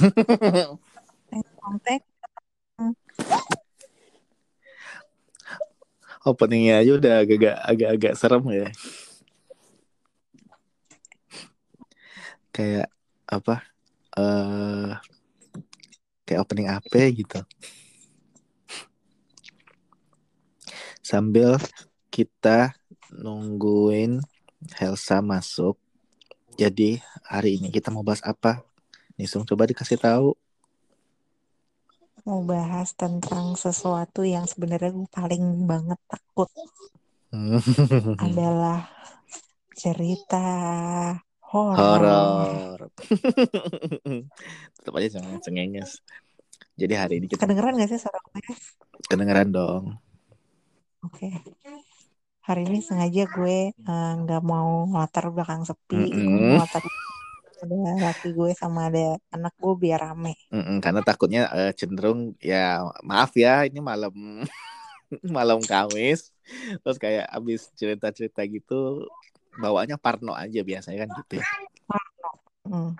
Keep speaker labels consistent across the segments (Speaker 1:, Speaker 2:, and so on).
Speaker 1: Openingnya aja udah agak agak serem ya. Kayak apa? Uh, kayak opening AP gitu. Sambil kita nungguin Helsa masuk. Jadi hari ini kita mau bahas apa? Nisung coba dikasih tahu.
Speaker 2: Mau bahas tentang sesuatu yang sebenarnya gue paling banget takut. adalah cerita horor.
Speaker 1: Horor. Tetap aja jangan cengenges. Jadi hari ini kita
Speaker 2: kedengeran gak sih suara gue?
Speaker 1: Kedengeran dong.
Speaker 2: Oke. Okay hari ini sengaja gue eh, nggak uh, mau latar belakang sepi mm -hmm. mau latar ada laki gue sama ada anak gue biar rame
Speaker 1: mm -hmm, karena takutnya uh, cenderung ya maaf ya ini malam malam Kamis terus kayak abis cerita-cerita gitu bawanya Parno aja biasanya kan gitu ya
Speaker 2: Parno mm.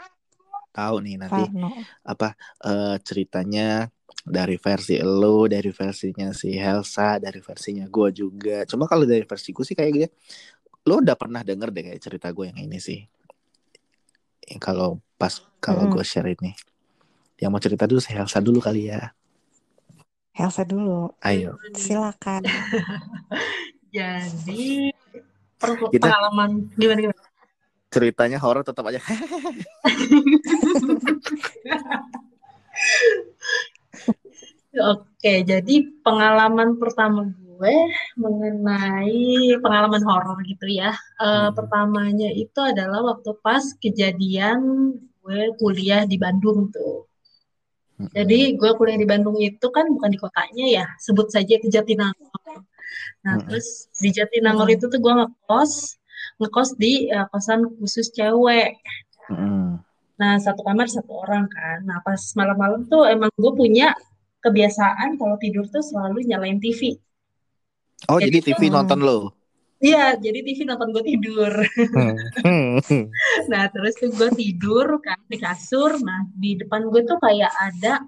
Speaker 1: tahu nih nanti Parno. apa uh, ceritanya dari versi lo, dari versinya si Helsa, dari versinya gue juga. Cuma kalau dari versi gue sih kayak gitu, lo udah pernah denger deh kayak cerita gue yang ini sih. Kalau pas kalau hmm. gue share ini, yang mau cerita dulu Helsa dulu kali ya.
Speaker 2: Helsa dulu.
Speaker 1: Ayo.
Speaker 2: Silakan.
Speaker 3: Jadi Kita, pengalaman gimana gimana?
Speaker 1: Ceritanya horor tetap aja.
Speaker 3: Oke, jadi pengalaman pertama gue mengenai pengalaman horor gitu ya. Uh, hmm. Pertamanya itu adalah waktu pas kejadian gue kuliah di Bandung tuh. Hmm. Jadi gue kuliah di Bandung itu kan bukan di kotanya ya, sebut saja di Jatinangor. Nah hmm. terus di Jatinangor hmm. itu tuh gue ngekos, ngekos di uh, kosan khusus cewek. Hmm. Nah satu kamar satu orang kan. Nah pas malam-malam tuh emang gue punya kebiasaan kalau tidur tuh selalu nyalain TV.
Speaker 1: Oh, jadi, jadi TV hmm, nonton lo?
Speaker 3: Iya, jadi TV nonton gue tidur. Hmm. nah, terus tuh gue tidur kan di kasur. Nah, di depan gue tuh kayak ada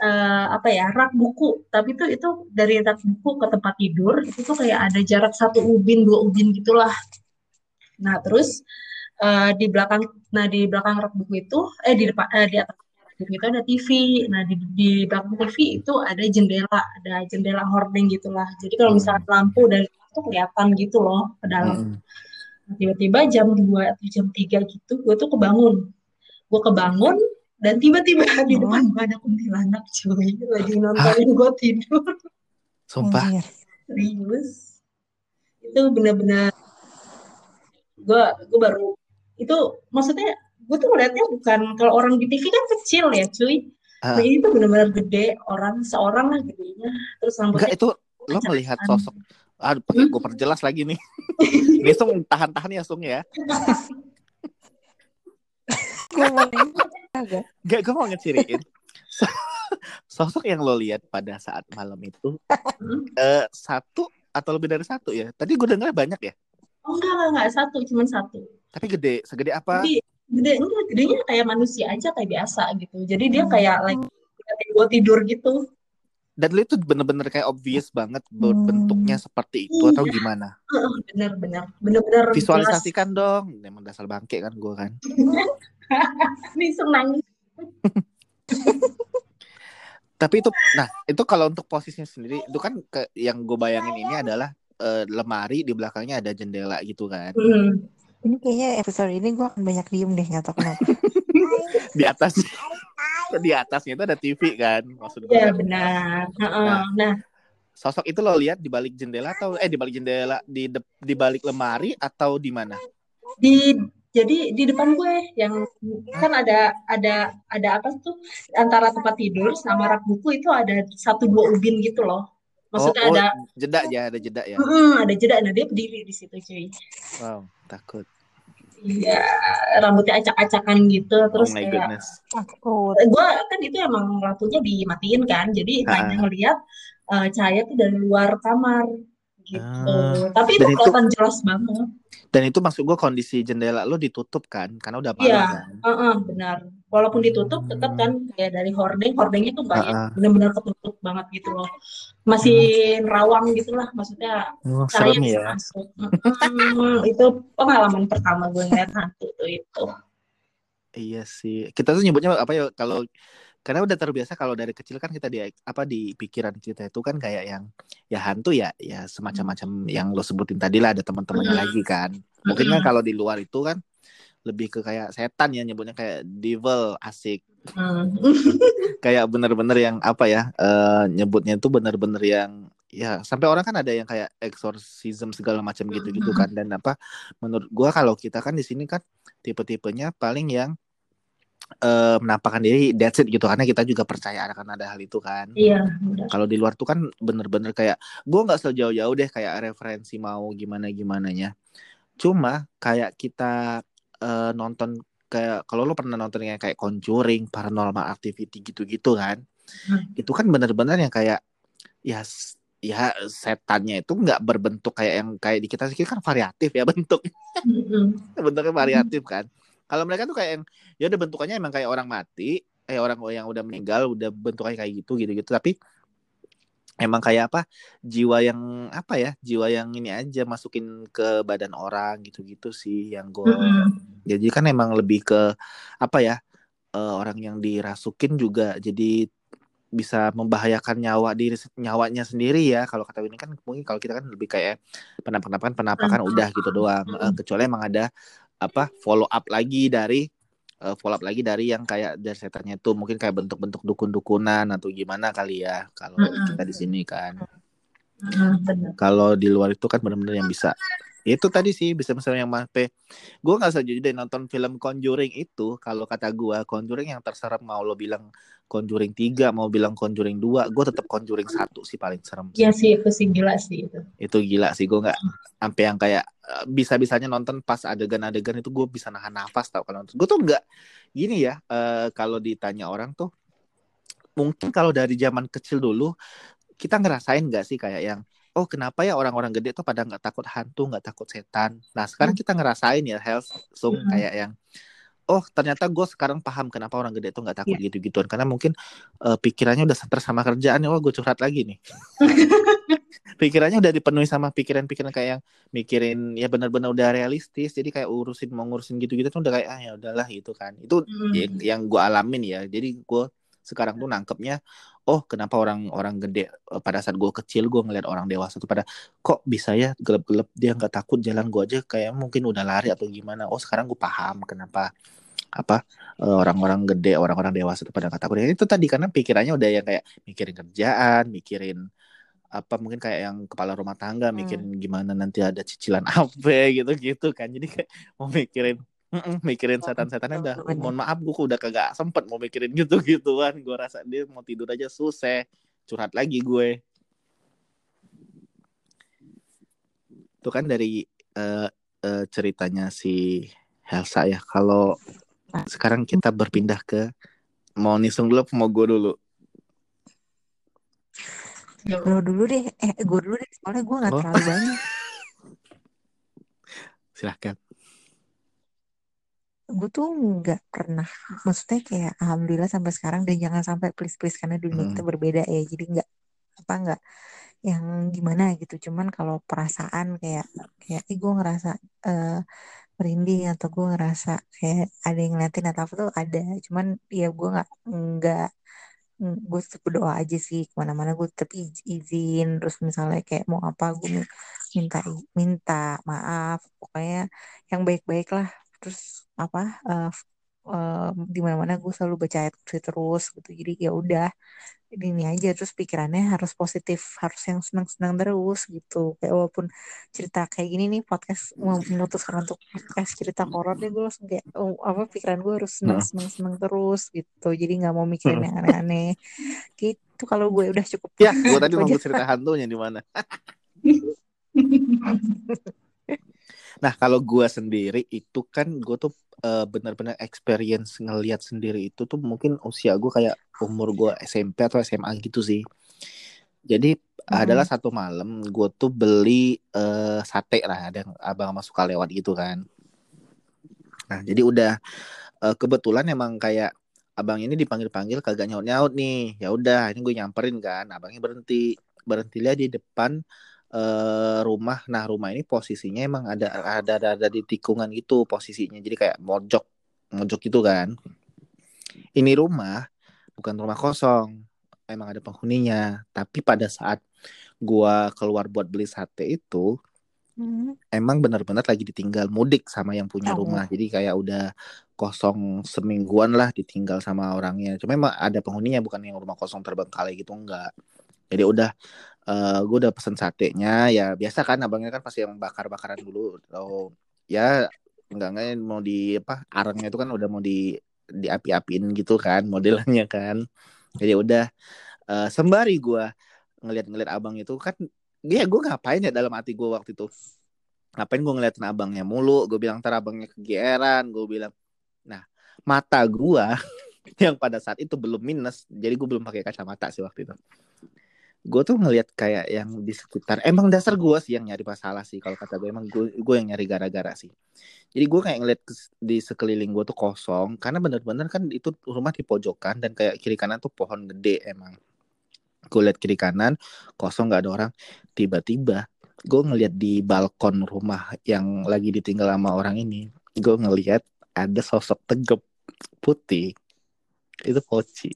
Speaker 3: uh, apa ya rak buku. Tapi tuh itu dari rak buku ke tempat tidur itu tuh kayak ada jarak satu ubin dua ubin gitulah. Nah, terus uh, di belakang, nah di belakang rak buku itu, eh di depan, eh, di atas itu ada TV. Nah di, di belakang TV itu ada jendela, ada jendela hording gitulah. Jadi kalau hmm. misalnya lampu dari itu kelihatan gitu loh ke dalam. Hmm. Nah, tiba-tiba jam 2 atau jam 3 gitu, gue tuh kebangun. Gue kebangun dan tiba-tiba hmm. di depan gue ada kuntilanak cuy lagi nontonin gue tidur.
Speaker 1: Sumpah.
Speaker 3: Serius. Itu benar-benar gue gue baru itu maksudnya gue tuh ngeliatnya bukan kalau orang di TV kan kecil ya cuy. Uh. nah, ini tuh benar-benar gede orang seorang lah gedenya terus
Speaker 1: rambutnya enggak itu lo melihat sosok aduh pakai hmm? gue perjelas lagi nih. Ini Sung tahan-tahan ya Sung ya. Gak, gue mau ngeciriin. Sosok yang lo lihat pada saat malam itu uh, satu atau lebih dari satu ya? Tadi gue dengar banyak ya?
Speaker 3: Oh enggak enggak, enggak. Satu cuma satu.
Speaker 1: Tapi gede segede apa?
Speaker 3: Tapi, gede enggak gedenya kayak manusia aja kayak biasa gitu jadi dia hmm. kayak like gue tidur gitu
Speaker 1: dan lu itu bener-bener kayak obvious banget hmm. bentuknya seperti itu iya. atau gimana?
Speaker 3: Bener-bener, bener-bener.
Speaker 1: Visualisasikan jelas. dong, emang dasar bangke kan gue kan.
Speaker 3: Ini nangis.
Speaker 1: Tapi itu, nah itu kalau untuk posisinya sendiri, itu kan ke, yang gue bayangin ini adalah uh, lemari di belakangnya ada jendela gitu kan. Hmm.
Speaker 2: Ini kayaknya episode ini gue akan banyak diem deh nggak tahu kenapa.
Speaker 1: di atas di atasnya itu ada TV kan
Speaker 3: maksud gue. Iya benar. Nah, nah,
Speaker 1: sosok itu lo lihat di balik jendela atau eh di balik jendela di de, di balik lemari atau di mana?
Speaker 3: Di jadi di depan gue yang kan ada ada ada apa tuh antara tempat tidur sama rak buku itu ada satu dua ubin gitu loh. Maksudnya oh, oh, ada
Speaker 1: jeda ya, ada jeda ya.
Speaker 3: Hmm, ada jeda, nah dia berdiri di situ cuy.
Speaker 1: Wow, takut.
Speaker 3: Iya, rambutnya acak-acakan gitu, terus oh my kayak takut. Gue kan itu emang lampunya dimatiin kan, jadi hanya ngelihat uh, cahaya tuh dari luar kamar gitu. Ah, Tapi itu kelihatan jelas banget.
Speaker 1: Dan itu maksud gue kondisi jendela lo ditutup kan, karena udah malam
Speaker 3: iya,
Speaker 1: kan.
Speaker 3: uh -uh, benar. Walaupun ditutup tetap kan kayak dari hordeng hordengnya tuh kayak uh -uh. benar-benar ketutup banget gitu loh. Masih rawang gitulah maksudnya
Speaker 1: oh, serem ya. masuk.
Speaker 3: hmm, itu pengalaman pertama gue ngeliat hantu tuh itu.
Speaker 1: Iya sih. Kita tuh nyebutnya apa ya kalau karena udah terbiasa kalau dari kecil kan kita di apa di pikiran kita itu kan kayak yang ya hantu ya ya semacam-macam yang lo sebutin tadi lah ada teman-temannya hmm. lagi kan. Mungkin kan kalau di luar itu kan lebih ke kayak setan ya nyebutnya kayak devil asik hmm. kayak bener-bener yang apa ya uh, nyebutnya itu bener-bener yang ya sampai orang kan ada yang kayak exorcism segala macam gitu-gitu kan dan apa menurut gua kalau kita kan di sini kan tipe-tipenya paling yang uh, menampakkan diri that's it gitu karena kita juga percaya akan ada hal itu kan.
Speaker 3: Iya.
Speaker 1: Kalau di luar tuh kan bener-bener kayak gue nggak sejauh-jauh deh kayak referensi mau gimana gimana nya. Cuma kayak kita uh, nonton kayak kalau lo pernah nonton yang kayak Conjuring, Paranormal Activity gitu-gitu kan. Hmm. Itu kan bener-bener yang kayak ya ya setannya itu nggak berbentuk kayak yang kayak di kita sih kan variatif ya bentuk. Hmm. Bentuknya variatif kan kalau mereka tuh kayak yang ya udah bentukannya emang kayak orang mati, eh orang yang udah meninggal udah bentukannya kayak gitu gitu-gitu tapi emang kayak apa jiwa yang apa ya jiwa yang ini aja masukin ke badan orang gitu-gitu sih yang gue mm-hmm. jadi kan emang lebih ke apa ya uh, orang yang dirasukin juga jadi bisa membahayakan nyawa diri nyawanya sendiri ya kalau kata ini kan mungkin kalau kita kan lebih kayak penampakan penampakan mm-hmm. udah gitu doang uh, kecuali emang ada apa follow up lagi dari uh, follow up lagi dari yang kayak dari setannya itu mungkin kayak bentuk-bentuk dukun-dukunan atau gimana kali ya kalau mm -hmm. kita di sini kan. Mm -hmm. Kalau di luar itu kan benar-benar yang bisa itu tadi sih bisa misalnya yang mape gue nggak saja deh nonton film Conjuring itu kalau kata gue Conjuring yang terserap mau lo bilang Conjuring 3 mau bilang Conjuring 2 gue tetap Conjuring satu sih paling serem
Speaker 3: Iya sih itu sih gila sih itu.
Speaker 1: Itu gila sih gue nggak sampai yang kayak eh, bisa bisanya nonton pas adegan-adegan itu gue bisa nahan nafas tau kalau gue tuh nggak gini ya uh, kalau ditanya orang tuh mungkin kalau dari zaman kecil dulu kita ngerasain nggak sih kayak yang oh kenapa ya orang-orang gede tuh pada nggak takut hantu nggak takut setan nah sekarang hmm. kita ngerasain ya health sum hmm. kayak yang oh ternyata gue sekarang paham kenapa orang gede tuh nggak takut yeah. gitu-gituan karena mungkin uh, pikirannya udah stres sama kerjaan wah gue curhat lagi nih pikirannya udah dipenuhi sama pikiran-pikiran kayak yang mikirin ya benar-benar udah realistis jadi kayak urusin mau ngurusin gitu-gitu tuh udah kayak ah ya udahlah gitu kan itu mm. yang, yang gue alamin ya jadi gue sekarang tuh nangkepnya oh kenapa orang-orang gede eh, pada saat gue kecil gue ngeliat orang dewasa tuh pada kok bisa ya gelap-gelap dia nggak takut jalan gue aja kayak mungkin udah lari atau gimana. Oh sekarang gue paham kenapa apa eh, orang-orang gede orang-orang dewasa tuh pada nggak takut. Ya, itu tadi karena pikirannya udah yang kayak mikirin kerjaan mikirin apa mungkin kayak yang kepala rumah tangga hmm. mikirin gimana nanti ada cicilan apa gitu gitu kan. Jadi kayak mau mikirin Mm-mm, mikirin setan-setannya udah mohon maaf gue udah kagak sempet mau mikirin gitu gituan gue rasa dia mau tidur aja susah. Curhat lagi gue. Itu kan dari uh, uh, ceritanya si Helsa ya. Kalau sekarang kita berpindah ke mau nisung dulu mau gue dulu?
Speaker 2: Lo dulu deh, eh gue dulu deh, soalnya gue gak oh. terlalu banyak.
Speaker 1: Silahkan
Speaker 2: gue tuh nggak pernah maksudnya kayak alhamdulillah sampai sekarang dan jangan sampai please please karena dunia hmm. kita berbeda ya. Jadi nggak apa nggak yang gimana gitu. Cuman kalau perasaan kayak kayak eh, gue ngerasa uh, merinding atau gue ngerasa kayak ada yang ngeliatin atau apa tuh ada. Cuman ya gue nggak nggak gue tetap berdoa aja sih ke mana-mana. Gue tetap izin. Terus misalnya kayak mau apa gue minta minta maaf. Pokoknya yang baik-baik lah terus apa uh, uh, di mana-mana gue selalu baca ayat terus gitu. Jadi ya udah ini aja. Terus pikirannya harus positif harus yang senang-senang terus gitu. Kayak walaupun cerita kayak gini nih podcast memutuskan untuk podcast cerita horor deh gue langsung kayak oh, apa pikiran gue harus senang senang senang terus gitu. Jadi nggak mau mikirin yang aneh-aneh. Gitu kalau gue. Udah cukup.
Speaker 1: Ya gue tadi mau cerita hantunya di mana Nah kalau gue sendiri itu kan gue tuh uh, benar-benar experience ngelihat sendiri itu tuh mungkin usia gue kayak umur gue SMP atau SMA gitu sih. Jadi hmm. adalah satu malam gue tuh beli uh, sate lah ada yang abang suka lewat gitu kan. Nah jadi udah uh, kebetulan emang kayak abang ini dipanggil-panggil kagak nyaut-nyaut nih ya udah ini gue nyamperin kan abangnya berhenti berhenti lihat di depan uh, rumah. Nah rumah ini posisinya emang ada ada ada, ada di tikungan gitu posisinya. Jadi kayak mojok mojok gitu kan. Ini rumah bukan rumah kosong. Emang ada penghuninya. Tapi pada saat gua keluar buat beli sate itu hmm. emang benar-benar lagi ditinggal mudik sama yang punya oh. rumah. Jadi kayak udah kosong semingguan lah ditinggal sama orangnya. Cuma emang ada penghuninya bukan yang rumah kosong terbengkalai gitu enggak. Jadi udah uh, eh, gue udah pesen satenya. Ya biasa kan abangnya kan pasti yang bakar-bakaran dulu. Atau ya enggak enggak mau di apa arangnya itu kan udah mau di di api-apiin gitu kan modelnya kan. Jadi udah uh, sembari gue ngeliat-ngeliat abang itu kan dia gue ngapain ya dalam hati gue waktu itu? Ngapain gue ngeliatin abangnya mulu? Gue bilang ntar abangnya kegeeran. Gue bilang Nah, mata gua yang pada saat itu belum minus, jadi gue belum pakai kacamata sih waktu itu. Gue tuh ngelihat kayak yang di sekitar, emang dasar gue sih yang nyari masalah sih kalau kata gue emang gue yang nyari gara-gara sih. Jadi gue kayak ngeliat di sekeliling gue tuh kosong, karena bener-bener kan itu rumah di pojokan dan kayak kiri kanan tuh pohon gede emang. Gue liat kiri kanan kosong nggak ada orang, tiba-tiba gue ngeliat di balkon rumah yang lagi ditinggal sama orang ini, gue ngeliat ada sosok tegap putih itu poci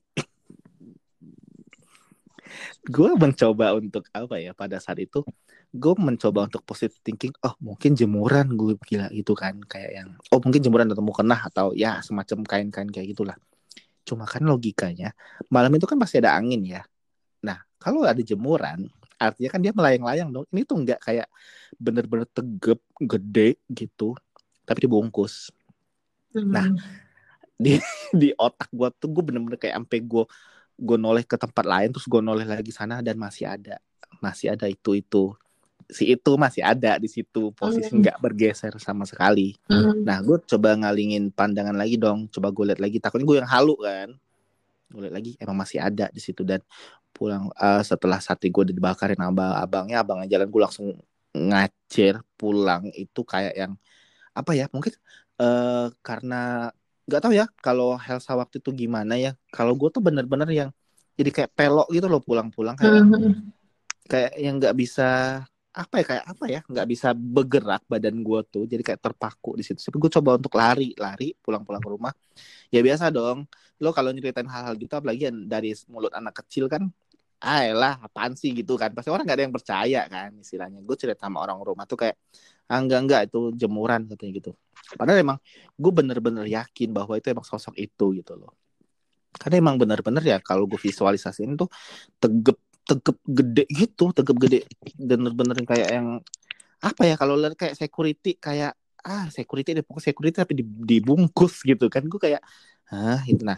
Speaker 1: gue mencoba untuk apa ya pada saat itu gue mencoba untuk positive thinking oh mungkin jemuran gue gila gitu kan kayak yang oh mungkin jemuran atau kena atau ya semacam kain-kain kayak gitulah. Cuma kan logikanya malam itu kan pasti ada angin ya. Nah kalau ada jemuran artinya kan dia melayang-layang dong. Ini tuh nggak kayak bener-bener tegep gede gitu tapi dibungkus. Nah, hmm. di di otak gue tuh gue bener-bener kayak sampai gue gue noleh ke tempat lain terus gue noleh lagi sana dan masih ada masih ada itu itu si itu masih ada di situ posisi hmm. nggak bergeser sama sekali. Hmm. Nah gue coba ngalingin pandangan lagi dong, coba gue lihat lagi. Takutnya gue yang halu kan. Gue lihat lagi emang masih ada di situ dan pulang uh, setelah sate gue dibakarin abang abangnya abangnya jalan gue langsung ngacer pulang itu kayak yang apa ya mungkin uh, karena nggak tahu ya kalau Helsa waktu itu gimana ya. Kalau gue tuh bener-bener yang jadi kayak pelok gitu loh pulang-pulang kayak mm-hmm. kayak yang nggak bisa apa ya kayak apa ya nggak bisa bergerak badan gue tuh jadi kayak terpaku di situ. Tapi gue coba untuk lari lari pulang-pulang ke rumah. Ya biasa dong. Lo kalau nyeritain hal-hal gitu apalagi dari mulut anak kecil kan ah lah apaan sih? gitu kan. Pasti orang nggak ada yang percaya kan istilahnya. Gue cerita sama orang rumah tuh kayak ah, enggak enggak. Itu jemuran katanya gitu. Padahal emang gue bener-bener yakin bahwa itu emang sosok itu gitu loh. Karena emang bener-bener ya kalau gue visualisasiin tuh tegep tegep gede gitu tegep gede. Bener-bener kayak yang apa ya kalau lihat kayak security kayak ah security deh pokoknya security tapi dibungkus gitu kan. Gue kayak ah itu nah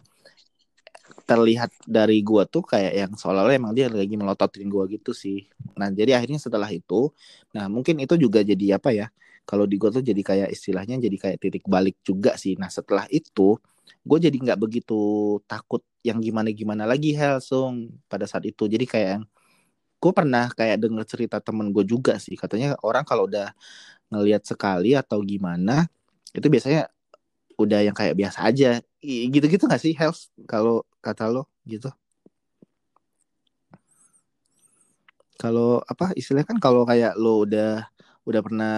Speaker 1: terlihat dari gua tuh kayak yang seolah-olah emang dia lagi melototin gua gitu sih. Nah, jadi akhirnya setelah itu, nah mungkin itu juga jadi apa ya? Kalau di gua tuh jadi kayak istilahnya jadi kayak titik balik juga sih. Nah, setelah itu gue jadi nggak begitu takut yang gimana-gimana lagi Helsung pada saat itu. Jadi kayak gue pernah kayak denger cerita temen gue juga sih. Katanya orang kalau udah ngelihat sekali atau gimana, itu biasanya udah yang kayak biasa aja gitu-gitu gak sih health kalau kata lo gitu. Kalau apa istilahnya kan kalau kayak lo udah udah pernah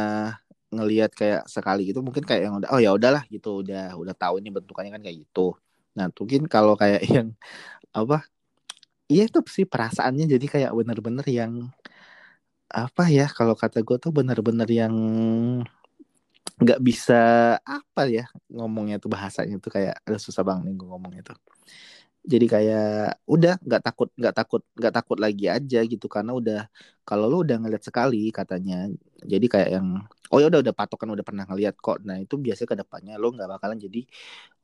Speaker 1: ngelihat kayak sekali gitu mungkin kayak yang udah oh ya udahlah gitu udah udah tahu ini bentukannya kan kayak gitu. Nah mungkin kalau kayak yang apa iya itu sih perasaannya jadi kayak bener-bener yang apa ya kalau kata gue tuh bener-bener yang nggak bisa apa ya ngomongnya tuh bahasanya tuh kayak ada susah banget nih gue ngomongnya tuh jadi kayak udah nggak takut nggak takut nggak takut lagi aja gitu. Karena udah kalau lo udah ngeliat sekali katanya jadi kayak yang oh ya udah udah patokan udah pernah ngeliat kok. Nah itu biasanya ke depannya lo nggak bakalan jadi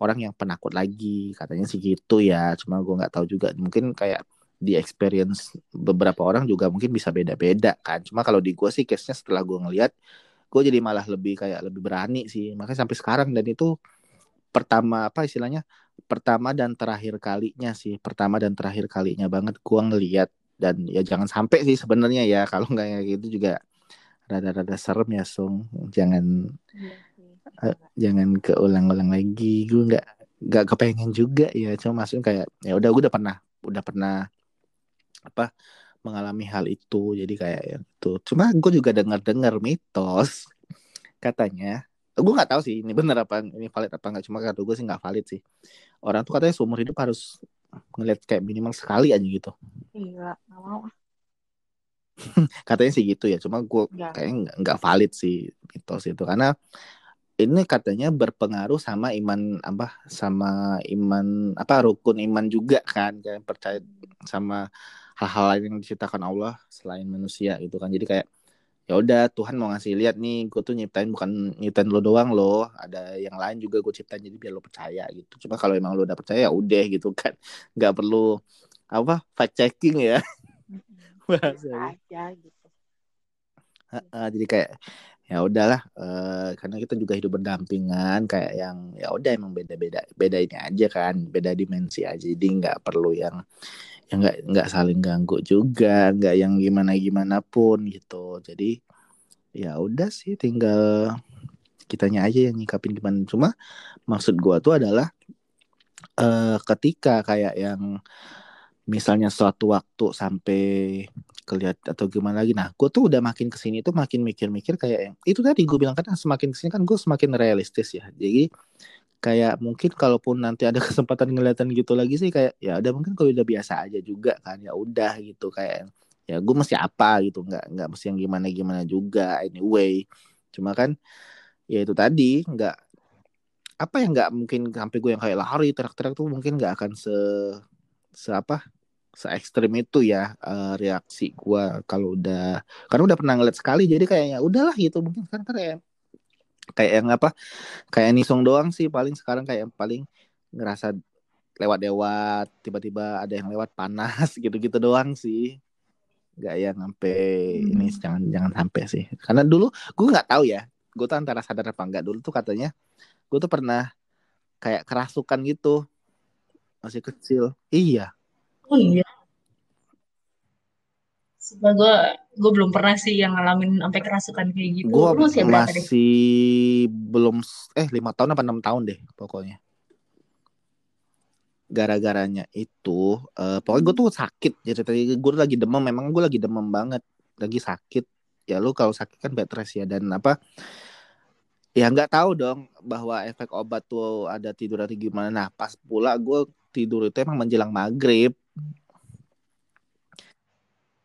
Speaker 1: orang yang penakut lagi katanya sih gitu ya. Cuma gue nggak tahu juga. Mungkin kayak di experience beberapa orang juga mungkin bisa beda-beda kan. Cuma kalau di gue sih case nya setelah gue ngeliat gue jadi malah lebih kayak lebih berani sih. Makanya sampai sekarang dan itu pertama apa istilahnya pertama dan terakhir kalinya sih pertama dan terakhir kalinya banget gue ngeliat. Dan ya jangan sampai sih sebenarnya ya kalau nggak kayak gitu juga rada-rada serem ya sung. Jangan iya uh, jangan keulang-ulang lagi. Gue nggak nggak kepengen juga ya. Cuma maksudnya kayak ya udah gue udah pernah udah pernah apa mengalami hal itu. Jadi kayak yang itu cuma gue juga dengar-dengar mitos katanya gue nggak tahu sih ini bener apa ini valid apa nggak. Cuma kata gue sih nggak valid sih. Orang tuh katanya seumur hidup harus ngeliat kayak minimal sekali aja gitu.
Speaker 2: Iya nggak mau.
Speaker 1: Katanya sih gitu ya cuma gue kayaknya nggak valid sih mitos itu. Karena ini katanya berpengaruh sama iman apa sama iman apa rukun iman juga kan. Kayak percaya sama hal-hal lain yang diciptakan Allah selain manusia gitu kan. Jadi kayak ya udah Tuhan mau ngasih lihat nih gue tuh nyiptain bukan nyiptain lo doang loh ada yang lain juga gue ciptain jadi biar lo percaya gitu. Cuma kalau emang lo udah percaya ya udah gitu kan. Nggak perlu apa fact checking ya
Speaker 2: bahasa aja gitu.
Speaker 1: Uh, jadi kayak ya udahlah uh, karena kita juga hidup berdampingan kayak yang ya udah emang beda beda beda ini aja kan beda dimensi aja. Jadi nggak perlu yang yang nggak nggak saling ganggu juga nggak yang gimana gimana pun gitu. Jadi ya udah sih tinggal kitanya aja yang nyikapin gimana. Cuma maksud gua tuh adalah uh, ketika kayak yang misalnya suatu waktu sampai kelihat atau gimana lagi. Nah gue tuh udah makin ke sini tuh makin mikir-mikir kayak yang itu tadi gue bilang kan semakin ke sini kan gue semakin realistis ya. Jadi kayak mungkin kalaupun nanti ada kesempatan ngeliatan gitu lagi sih kayak ya udah mungkin kalau udah biasa aja juga kan ya udah gitu kayak ya gue mesti apa gitu nggak nggak mesti yang gimana gimana juga anyway. Cuma kan ya itu tadi nggak apa yang nggak mungkin sampai gue yang kayak lari teriak-teriak tuh mungkin nggak akan se se apa se ekstrim itu ya uh, reaksi gua kalau udah karena udah pernah ngeliat sekali jadi kayaknya udahlah gitu mungkin kan kayak kayak yang apa kayak nisung doang sih paling sekarang kayak yang paling ngerasa lewat-lewat tiba-tiba ada yang lewat panas gitu-gitu doang sih. Nggak yang sampai hmm. ini jangan jangan sampai sih. Karena dulu gue nggak tahu ya gue tuh antara sadar apa enggak dulu tuh katanya gue tuh pernah kayak kerasukan gitu masih kecil. Iya.
Speaker 3: Oh iya Sumpah gue gue belum pernah sih yang ngalamin sampai kerasukan kayak gitu.
Speaker 1: Gue masih, masih belum eh lima tahun apa enam tahun deh pokoknya. Gara-garanya itu, uh, pokoknya gue tuh sakit. Jadi tadi gue lagi demam, memang gue lagi demam banget, lagi sakit. Ya lu kalau sakit kan bed rest ya dan apa? Ya nggak tahu dong bahwa efek obat tuh ada tidur atau gimana. Nah pas pula gue tidur itu emang menjelang maghrib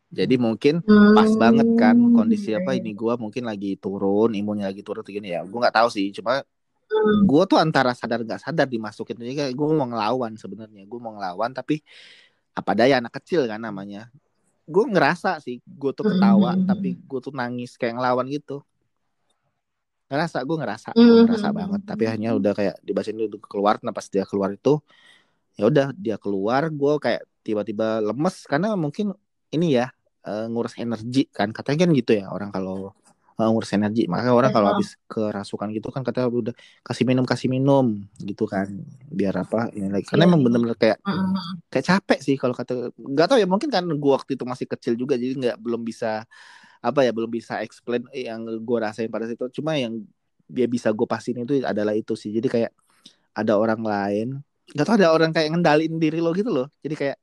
Speaker 1: jadi mungkin pas hmm. banget kan kondisi apa ini gue mungkin lagi turun imunnya lagi turun gini ya gue nggak tahu sih cuma hmm. gue tuh antara sadar nggak sadar dimasukin jadi kayak gue mau ngelawan sebenarnya gue mau ngelawan tapi apa daya anak kecil kan namanya gue ngerasa sih gue tuh ketawa hmm. tapi gue tuh nangis kayak ngelawan gitu ngerasa gue ngerasa gue ngerasa banget tapi hanya udah kayak dibacain itu keluar nah pas dia keluar itu ya udah dia keluar gue kayak tiba-tiba lemes karena mungkin ini ya uh, ngurus energi kan. Katanya kan gitu ya orang kalau uh, ngurus energi. Makanya orang kalau habis kerasukan gitu kan katanya udah kasih minum kasih minum gitu kan. Biar apa ini lagi. Karena yeah. emang bener-bener kayak kayak capek sih kalau kata nggak tahu ya mungkin kan gue waktu itu masih kecil juga jadi nggak belum bisa apa ya belum bisa explain yang gue rasain pada situ. Cuma yang dia bisa gue pastiin itu adalah itu sih. Jadi kayak ada orang lain nggak tau ada orang kayak ngendalin diri lo gitu loh. Jadi kayak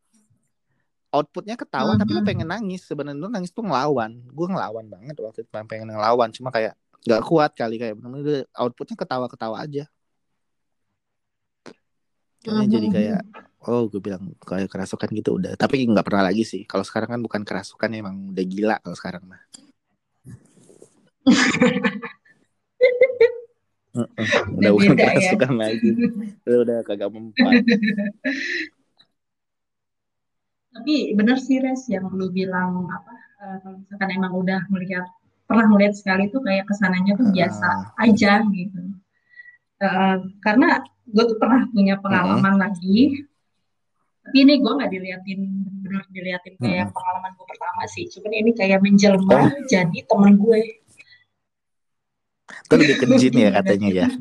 Speaker 1: outputnya ketawa mm -hmm. tapi lo pengen nangis sebenarnya lo nangis tuh ngelawan gue ngelawan banget waktu itu pengen ngelawan cuma kayak nggak kuat kali kayak bener-bener outputnya ketawa-ketawa aja Kayaknya mm -hmm. jadi kayak oh gue bilang kayak kerasukan gitu udah tapi nggak pernah lagi sih kalau sekarang kan bukan kerasukan emang udah gila kalau sekarang mah udah bukan ya. kerasukan ya. lagi udah, udah kagak mempan
Speaker 3: tapi benar sih res yang lu bilang apa uh, kalau misalkan emang udah melihat pernah melihat sekali tuh kayak ke sananya tuh biasa uh. aja gitu uh, karena gue tuh pernah punya pengalaman uh. lagi tapi ini gue nggak diliatin benar diliatin kayak uh. pengalaman gue pertama sih cuman ini kayak menjelma oh. jadi teman gue
Speaker 1: itu lebih ke jin ya katanya ya.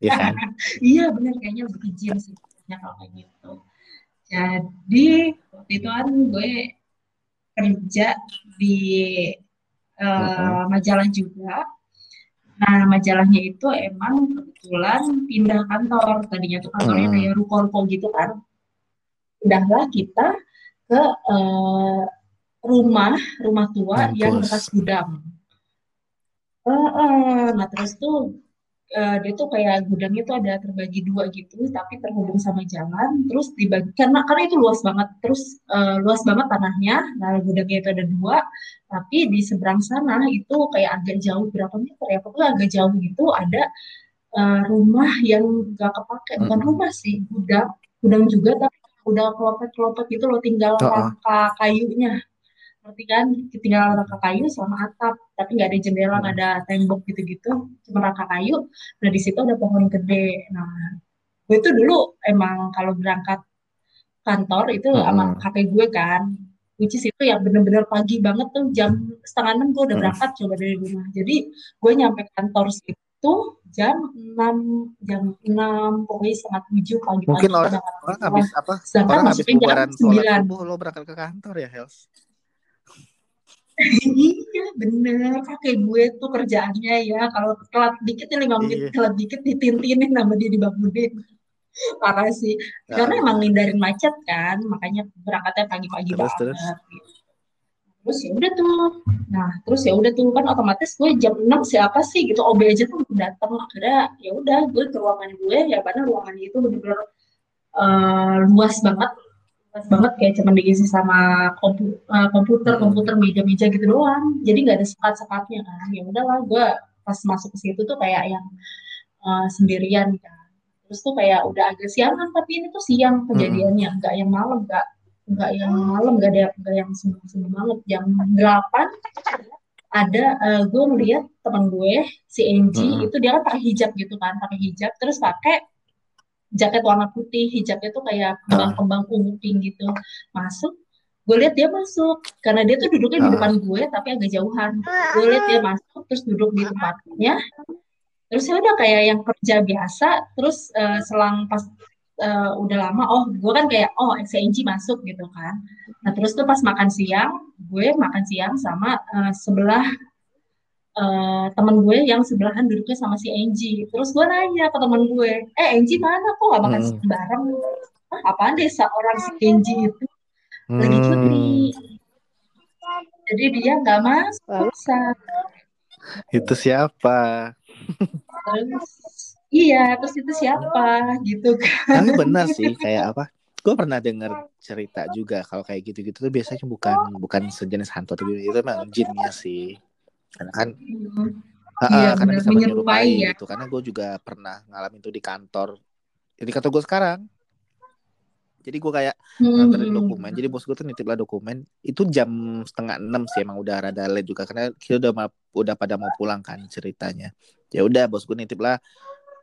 Speaker 1: Iya kan?
Speaker 3: iya benar kayaknya lebih ke jin sih kalau kayak gitu. Jadi waktu itu kan gue kerja di uh, majalah juga Nah, majalahnya itu emang kebetulan pindah kantor. Tadinya tuh kantornya hmm. kayak ruko-ruko gitu kan. Pindahlah kita ke uh, rumah rumah tua Mampus. yang bekas gudang. Uh, uh, nah terus tuh uh, dia tuh kayak gudangnya tuh ada terbagi dua gitu, tapi terhubung sama jalan. Terus dibagi karena karena itu luas banget. Terus uh, luas banget tanahnya. Nah gudangnya itu ada dua, tapi di seberang sana itu kayak agak jauh berapa meter ya? Pokoknya agak jauh gitu ada uh, rumah yang gak kepake. Bukan rumah sih, gudang, gudang juga tapi udah kelopet-kelopet gitu loh tinggal rangka kayunya ngerti kan? Tinggal rangka kayu sama atap. Tapi nggak ada jendela nggak ada tembok gitu-gitu. Cuma rangka kayu. Nah di situ ada pohon gede. Nah gue itu dulu emang kalau berangkat kantor itu hmm. sama kakek gue kan. Which is itu yang bener-bener pagi banget tuh. Jam setengah enam gue udah berangkat coba dari rumah. Jadi gue nyampe kantor situ jam enam jam enam pokoknya setengah tujuh pagi
Speaker 1: mungkin orang, orang habis apa? Orang habis bubaran sholat subuh lo berangkat ke kantor ya Hels
Speaker 3: iya bener. Kakek gue tuh kerjaannya ya. Kalau telat dikit ya lima menit iya. telat dikit ditintinin sama dia dibangunin. Parah sih. Nah, karena emang ngindarin macet kan makanya berangkatnya pagi-pagi banget terus. terus ya udah tuh. Nah terus ya udah tuh kan otomatis gue jam 6 siapa sih gitu OB aja tuh datang akhirnya ya udah gue ke ruangan gue ya karena ruangannya itu bener-bener uh, luas banget banget kayak cuma diisi sama kompu, uh, komputer hmm. komputer meja-meja gitu doang jadi nggak ada sekat-sekatnya kan ya udahlah gue pas masuk ke situ tuh kayak yang uh, sendirian kan terus tuh kayak udah agak siangan tapi ini tuh siang kejadiannya hmm. nggak yang malam nggak nggak yang malam nggak ada nggak yang sebelum sebelum malam jam delapan ada uh, gue melihat teman gue si Angie hmm. itu dia kan pakai hijab gitu kan pakai hijab terus pakai jaket warna putih, hijabnya tuh kayak kembang-kembang ungu pink gitu. Masuk, gue lihat dia masuk karena dia tuh duduknya di ah. depan gue tapi agak jauhan. Gue lihat dia masuk terus duduk di tempatnya. Terus ya udah kayak yang kerja biasa. Terus uh, selang pas uh, udah lama, oh gue kan kayak oh XNG masuk gitu kan. Nah terus tuh pas makan siang, gue makan siang sama uh, sebelah uh, temen gue yang sebelahan duduknya sama si Angie. Terus gue nanya ke temen gue, eh Angie mana kok gak makan hmm. bareng? Ah, apaan deh seorang si Angie itu hmm. lagi cuti. Jadi dia nggak masuk.
Speaker 1: Itu siapa?
Speaker 3: Terus iya, terus itu siapa gitu kan?
Speaker 1: Tapi benar sih kayak apa? gue pernah dengar cerita juga kalau kayak gitu-gitu tuh biasanya bukan bukan sejenis hantu tapi itu memang jinnya sih karena kan uh, iya, karena bisa menyerupai ya. gitu. Karena gue juga pernah ngalamin itu di kantor. Di kantor gue sekarang. Jadi gue kayak hmm. nganterin dokumen. Jadi bos gue tuh nitip lah dokumen. Itu jam setengah enam sih emang udah rada late juga. Karena kita udah udah pada mau pulang kan ceritanya. Ya udah bos gue nitip lah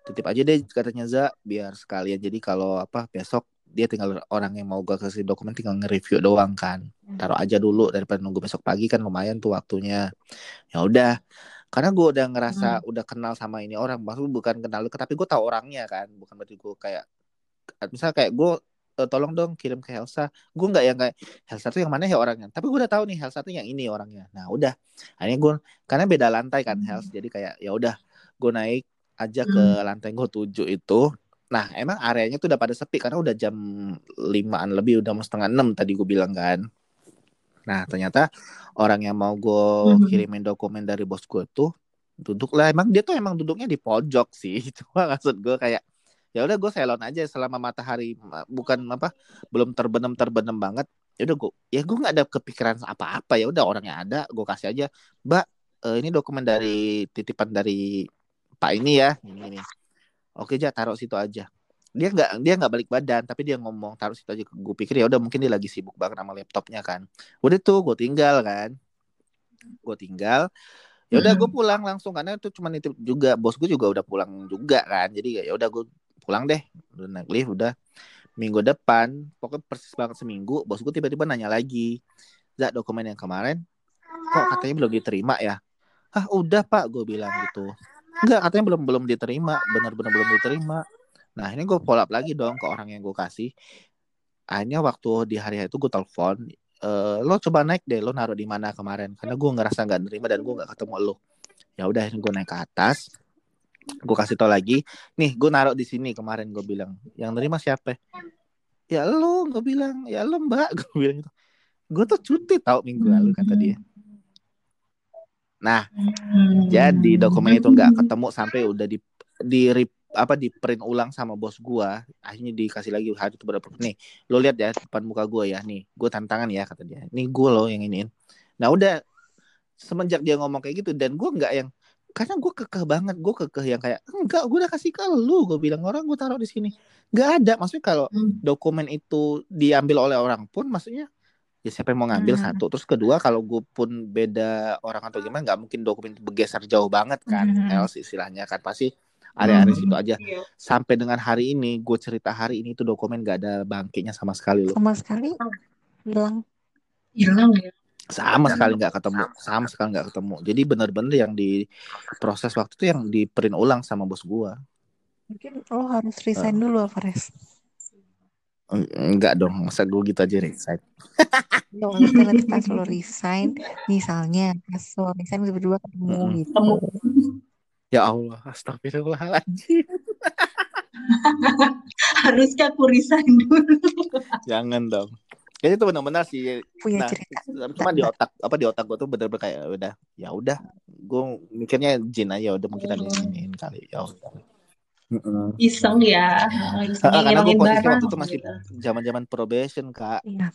Speaker 1: titip aja deh katanya Za biar sekalian. Jadi kalau apa besok dia tinggal orang yang mau gue kasih dokumen tinggal nge-review doang kan hmm. taruh aja dulu daripada nunggu besok pagi kan lumayan tuh waktunya ya udah karena gue udah ngerasa hmm. udah kenal sama ini orang maksud bukan kenal tapi gue tahu orangnya kan bukan berarti gue kayak misal kayak gue uh, tolong dong kirim ke Helsa gue nggak yang kayak Helsa tuh yang mana ya orangnya tapi gue udah tahu nih Helsa tuh yang ini orangnya nah udah akhirnya gue karena beda lantai kan hmm. Helsa jadi kayak ya udah gue naik aja ke hmm. lantai gue tujuh itu Nah, emang areanya tuh udah pada sepi karena udah jam limaan lebih, udah mau setengah enam tadi gue bilang kan. Nah, ternyata orang yang mau gue mm-hmm. kirimin dokumen dari bos gue tuh duduk lah. Emang dia tuh emang duduknya di pojok sih. Cuma maksud gue kayak ya udah gue salon aja selama matahari bukan apa belum terbenam terbenam banget ya udah gue ya gue nggak ada kepikiran apa-apa ya udah orangnya ada gue kasih aja mbak uh, ini dokumen dari titipan dari pak ini ya ini nih oke aja taruh situ aja. Dia nggak dia nggak balik badan tapi dia ngomong taruh situ aja. Gue pikir ya udah mungkin dia lagi sibuk banget sama laptopnya kan. Udah tuh gue tinggal kan. Gue tinggal. Ya udah gue pulang langsung karena itu cuma nitip juga bos gue juga udah pulang juga kan. Jadi ya udah gue pulang deh udah naik lift udah minggu depan. Pokoknya persis banget seminggu bos gue tiba-tiba nanya lagi Zak dokumen yang kemarin kok katanya belum diterima ya? Ah udah pak gue bilang gitu Enggak, katanya belum belum diterima, benar-benar belum diterima. Nah, ini gue follow up lagi dong ke orang yang gue kasih. Akhirnya waktu di hari itu gue telepon, e, lo coba naik deh, lo naruh di mana kemarin? Karena gue ngerasa nggak nerima dan gue nggak ketemu lo. ya udah gue naik ke atas gue kasih tau lagi nih gue naruh di sini kemarin gue bilang yang nerima siapa ya lo gue bilang ya lo mbak gue bilang gitu gue tuh cuti tau minggu lalu kata dia nah hmm. jadi dokumen itu nggak ketemu sampai udah di di apa di print ulang sama bos gue akhirnya dikasih lagi hari itu berapa? Nih lo lihat ya depan muka gue ya. Nih gue tantangan ya kata dia. Nih gue lo yang iniin. Nah udah semenjak dia ngomong kayak gitu dan gue nggak yang karena gue kekeh banget gue kekeh yang kayak enggak gue udah kasih ke lu gue bilang orang gue taruh di sini. Nggak ada maksudnya kalau hmm. dokumen itu diambil oleh orang pun maksudnya ya siapa yang mau ngambil hmm. satu. Terus kedua kalau gue pun beda orang atau gimana nggak mungkin dokumen itu bergeser jauh banget kan hmm. else istilahnya kan. Pasti area-area hmm. situ aja. Iya. sampai dengan hari ini gue cerita hari ini itu dokumen gak ada bangkitnya sama sekali loh.
Speaker 2: Sama sekali? Hilang.
Speaker 3: Hilang ya?
Speaker 1: Sama sekali nggak ketemu. Sama sekali nggak ketemu. Jadi benar-benar yang di proses waktu itu yang di print ulang sama bos gua.
Speaker 2: Mungkin lo harus resign uh. dulu apa res
Speaker 1: enggak dong masa gue gitu aja resign.
Speaker 2: Dong nanti pas lo resign misalnya pas lo resign berdua ketemu mm -hmm. gitu
Speaker 1: ya Allah astagfirullahaladzim.
Speaker 3: Haruskah aku resign dulu.
Speaker 1: Jangan dong. Kayaknya itu benar-benar sih. Punya nah, cerita. Cuma di otak apa di otak gue tuh bener-bener kayak udah ya udah. Gue mikirnya jin aja udah mungkin ada ini kali. Ya udah.
Speaker 3: Iseng ya.
Speaker 1: Iseng Karena gue posisi barang, waktu itu masih gitu. zaman-zaman gitu. probation kak. Iya.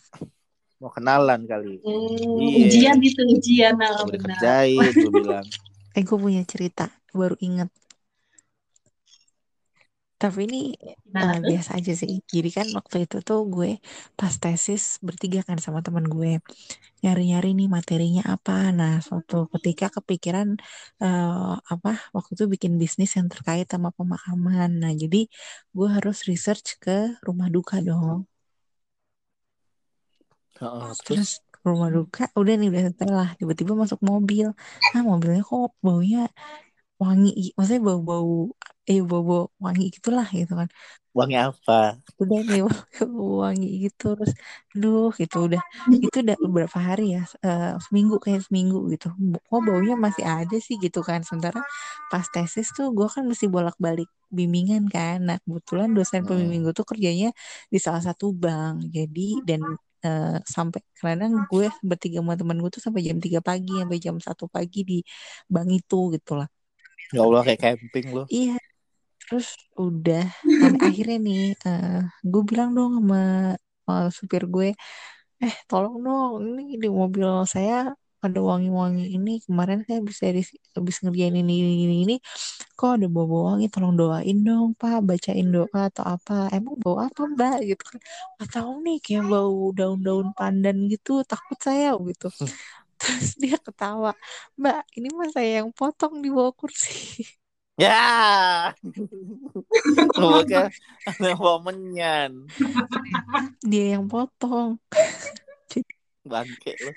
Speaker 1: Mau kenalan kali.
Speaker 3: Hmm, iya. Ujian itu ujian. Nah,
Speaker 1: gue kerjain gue bilang.
Speaker 2: Eh gue punya cerita baru inget tapi ini uh, biasa aja sih. Jadi kan waktu itu tuh gue pas tesis bertiga kan sama teman gue. Nyari-nyari nih materinya apa. Nah, suatu ketika kepikiran uh, apa waktu itu bikin bisnis yang terkait sama pemakaman. Nah, jadi gue harus research ke rumah duka dong.
Speaker 1: Uh,
Speaker 2: terus? terus rumah duka udah nih udah setelah tiba-tiba masuk mobil. Nah, mobilnya kok baunya wangi maksudnya bau-bau eh bau-bau wangi gitulah gitu kan.
Speaker 1: Wangi apa?
Speaker 2: Udah nih wangi gitu terus aduh gitu udah. Itu udah beberapa hari ya uh, seminggu kayak seminggu gitu. Kok baunya masih ada sih gitu kan. Sementara pas tesis tuh gue kan mesti bolak-balik bimbingan kan. Nah kebetulan dosen pembimbing gue tuh kerjanya di salah satu bank. Jadi dan uh, sampai kadang gue bertiga sama teman gue tuh sampai jam 3 pagi sampai jam satu pagi di bank itu gitu lah
Speaker 1: Ya Allah kayak camping loh.
Speaker 2: Iya. Terus udah dan akhirnya nih uh, gue bilang dong sama uh, supir gue, eh tolong dong ini di mobil saya ada wangi-wangi ini. Kemarin saya bisa habis ngerjain ini ini ini, ini. Kok ada bau wangi? Tolong doain dong pak. Bacain doa atau apa? Emang bau apa mbak? Gitu kan. Atau nih kayak bau daun-daun pandan gitu. Takut saya gitu terus dia ketawa mbak ini mas saya yang potong di bawah kursi.
Speaker 1: Ya. Semoga ada momennya.
Speaker 2: Dia yang potong.
Speaker 1: Bangke loh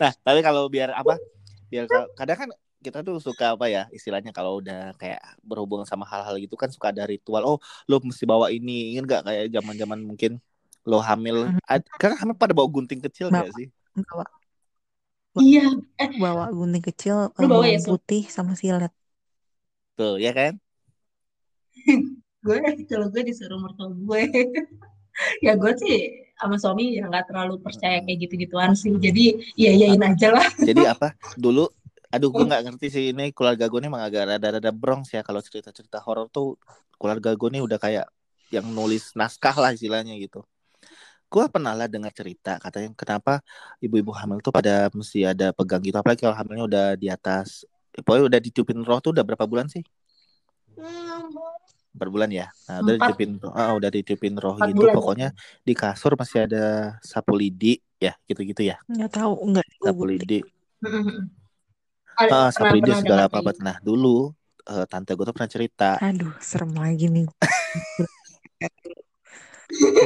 Speaker 1: nah tapi kalau biar apa biar kadang kan kita tuh suka apa ya istilahnya kalau udah kayak berhubungan sama hal-hal gitu kan suka ada ritual oh lo mesti bawa ini. Ingin nggak kayak zaman zaman mungkin lo hamil. Mm-hmm. kan hamil pada bawa gunting kecil bawa, gak sih bawa
Speaker 3: iya
Speaker 2: eh. bawa gunting kecil lo bawa ya, putih sama silet.
Speaker 1: Tuh ya kan?
Speaker 3: Gue kalau gue disuruh mertua gue. Ya gue sih sama suami ya nggak terlalu percaya kayak gitu-gituan sih. Jadi iya iyain aja lah.
Speaker 1: Jadi apa? Dulu aduh gue nggak ngerti sih. Ini keluarga gue ini emang agak rada-rada bronx ya. Kalau cerita-cerita horor tuh keluarga gue ini udah kayak yang nulis naskah lah istilahnya gitu gue pernah lah dengar cerita katanya kenapa ibu-ibu hamil tuh pada mesti ada pegang gitu apalagi kalau hamilnya udah di atas pokoknya udah ditiupin roh tuh udah berapa bulan sih? Empat. Bulan ya? Nah, udah ditiupin ah, udah ditiupin roh Empat gitu bulan. pokoknya di kasur masih ada sapu lidi ya gitu-gitu ya?
Speaker 2: Nggak tahu nggak
Speaker 1: sapu lidi. Ah, sapu lidi segala apa apa nah dulu uh, tante gue tuh pernah cerita.
Speaker 2: Aduh serem lagi nih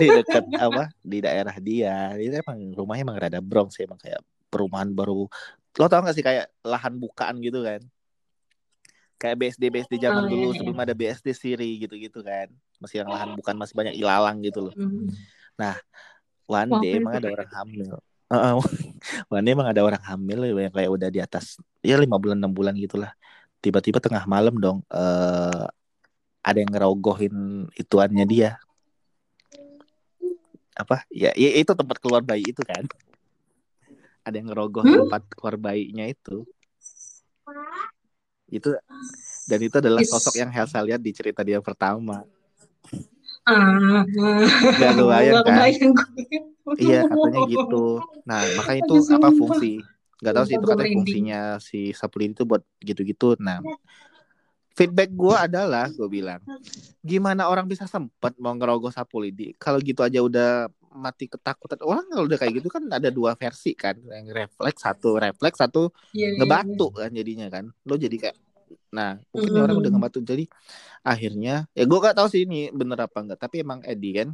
Speaker 1: di dekat apa di daerah dia. Itu emang rumahnya emang rada Bronx sih emang kayak perumahan baru. Lo tau gak sih kayak lahan bukaan gitu kan? Kayak BSD BSD zaman oh, dulu iya, iya. sebelum ada BSD Siri gitu-gitu kan. Masih yang lahan bukan masih banyak ilalang gitu loh. Mm-hmm. nah one day emang ada orang hamil. Uh, uh, ini emang ada orang hamil yang kayak udah di atas ya lima bulan enam bulan gitulah. Tiba-tiba tengah malam dong uh, ada yang ngerogohin ituannya dia apa ya, ya itu tempat keluar bayi itu kan ada yang ngerogoh hmm? tempat keluar bayinya itu itu dan itu adalah sosok yang Helsa lihat di cerita dia pertama
Speaker 3: Ah,
Speaker 1: kebayang kan? iya katanya gitu. Nah makanya itu apa fungsi? Gak tahu sih itu katanya fungsinya si Sapulin itu buat gitu-gitu. Nah feedback gue adalah gue bilang gimana orang bisa sempet mau ngerogoh Sapulidi kalau gitu aja udah mati ketakutan orang kalau udah kayak gitu kan ada dua versi kan yang refleks satu refleks satu yeah, iya, ngebatu yeah, kan jadinya kan lo jadi kayak Nah, mungkin mm. orang udah ngebantu jadi akhirnya ya gue gak tahu sih ini bener apa enggak, tapi emang Eddie kan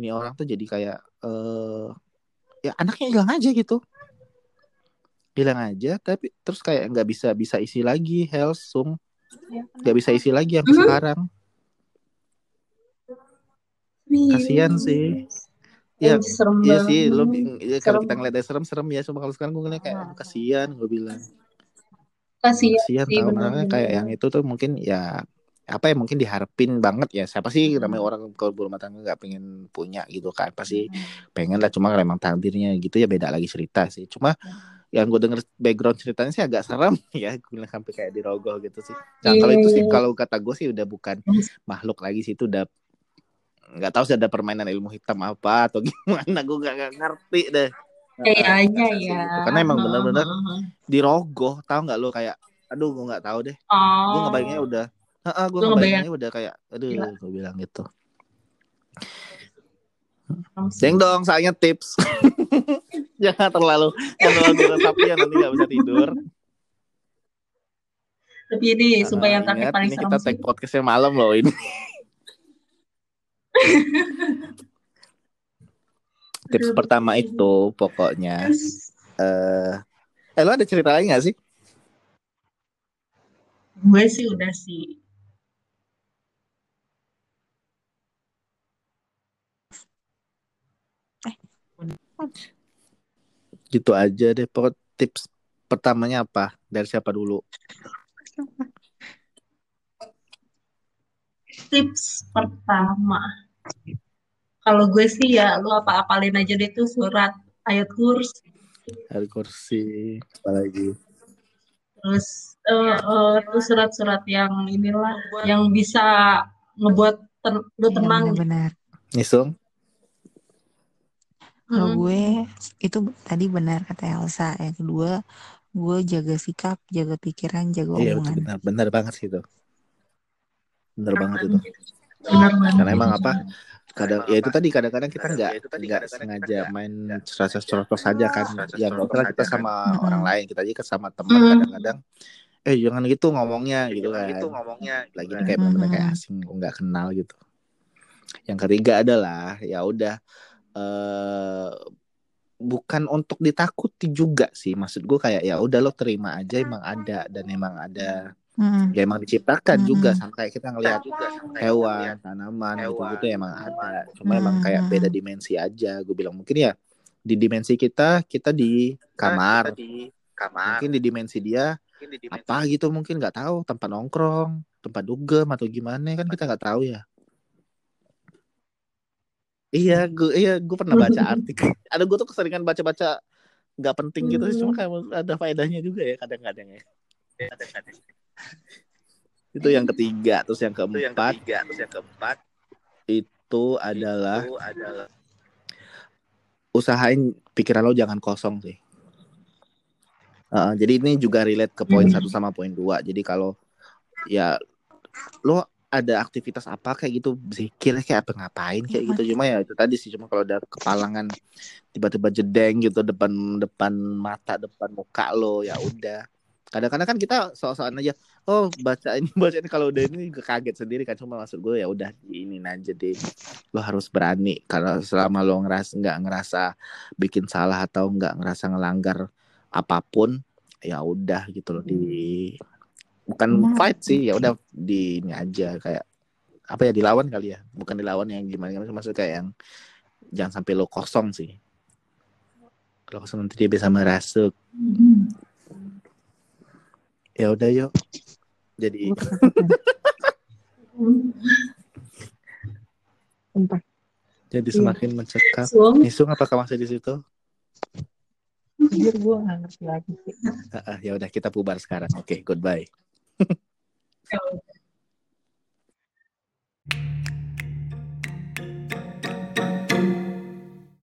Speaker 1: ini orang tuh jadi kayak eh uh, ya anaknya hilang aja gitu. Hilang aja tapi terus kayak nggak bisa bisa isi lagi Helsum. Nggak bisa isi lagi sampai mm. sekarang. Kasihan sih. Ya, serem iya sih, lo ya, kalau kita ngeliatnya serem-serem ya, cuma kalau sekarang gue ngeliat kayak kasihan, gue bilang
Speaker 3: kasihan,
Speaker 1: kasihan sih, tahu kayak yang itu tuh mungkin ya apa ya mungkin diharapin banget ya siapa sih hmm. namanya orang kalau rumah tangga nggak pengen punya gitu kan pasti hmm. pengen lah cuma kalau emang takdirnya gitu ya beda lagi cerita sih cuma hmm. Yang gue denger background ceritanya sih agak serem ya gue bilang sampai kayak dirogoh gitu sih. Nah kalau itu sih iya. kalau kata gue sih udah bukan makhluk lagi sih itu udah nggak tahu sih ada permainan ilmu hitam apa atau gimana gue nggak ngerti deh.
Speaker 3: Kayaknya ya.
Speaker 1: karena emang bener-bener dirogoh tahu nggak lo? Kayak aduh gue nggak tahu deh. Oh. gue ngebayangnya udah ah gue ngebayangnya udah kayak aduh gue bilang gitu. Jeng dong, sayangnya tips. Jangan terlalu jangan terlalu tapi ya nanti nggak bisa tidur.
Speaker 3: Tapi ini nah, supaya yang paling
Speaker 1: ini kita take podcastnya malam loh ini. tips pertama itu pokoknya eh uh, eh lo ada cerita lain gak sih?
Speaker 3: Gue sih udah sih.
Speaker 1: Eh gitu aja deh pokok tips pertamanya apa? Dari siapa dulu?
Speaker 3: Tips pertama. Kalau gue sih ya lu apa apalin aja deh tuh surat ayat kursi.
Speaker 1: Ayat kursi. Apalagi?
Speaker 3: Terus uh, uh, terus surat-surat yang inilah yang bisa ngebuat ten lu tenang.
Speaker 2: Ya, benar.
Speaker 1: Nisung
Speaker 2: kalau hmm. gue itu tadi benar kata Elsa yang kedua gue jaga sikap jaga pikiran jaga iya, omongan.
Speaker 1: benar benar banget sih itu. Benar banget itu. Benar, benar. karena emang apa kadang ya itu tadi kadang-kadang kita nggak nggak sengaja main cerocos saja kan. yang nggak kita sama orang lain kita aja sama teman kadang-kadang eh jangan gitu ngomongnya gitu kan gitu ngomongnya lagi ini kayak benar-benar kayak asing nggak kenal gitu. Yang ketiga adalah ya udah eh bukan untuk ditakuti juga sih maksud gue kayak ya udah lo terima aja emang ada dan emang ada Hmm. Ya emang diciptakan hmm. juga sama kayak kita ngelihat hewan, tanaman gitu gitu emang ada. Cuma hmm. emang kayak beda dimensi aja. Gue bilang mungkin ya di dimensi kita kita di kamar. Kita di kamar. Mungkin di dimensi dia di dimensi apa gitu mungkin nggak tahu tempat nongkrong, tempat dugem atau gimana kan kita nggak tahu ya. Iya, gue iya gue pernah baca artikel. Ada gue tuh keseringan baca-baca nggak penting gitu sih, cuma kayak ada faedahnya juga ya kadang-kadang ya. Kadang-kadang itu yang ketiga terus yang keempat itu yang ketiga terus yang keempat itu adalah itu adalah usahain pikiran lo jangan kosong sih uh, jadi ini juga relate ke poin hmm. satu sama poin dua jadi kalau ya lo ada aktivitas apa kayak gitu zikir kayak apa ngapain kayak gitu. Cuma ya itu tadi sih cuma kalau ada kepalangan tiba-tiba jedeng gitu depan depan mata depan muka lo ya udah. Kadang-kadang kan kita soal-soal aja oh baca ini baca ini kalau udah ini kaget sendiri kan cuma maksud gue ya udah ini aja deh. Lo harus berani karena selama lo ngerasa nggak ngerasa bikin salah atau nggak ngerasa ngelanggar apa pun ya udah gitu loh di bukan fight sih ya udah di ini aja kayak apa ya dilawan kali ya. Bukan dilawan yang gimana gimana maksud kayak yang jangan sampai lo kosong sih. Kalau nanti dia bisa merasuk. Ya udah yuk. Jadi
Speaker 2: Sumpah.
Speaker 1: jadi semakin mencekam. Nisung apakah masih di situ?
Speaker 2: Jujur gue gak ngerti lagi sih.
Speaker 1: ya udah kita bubar sekarang. Oke, okay, goodbye. Thank you.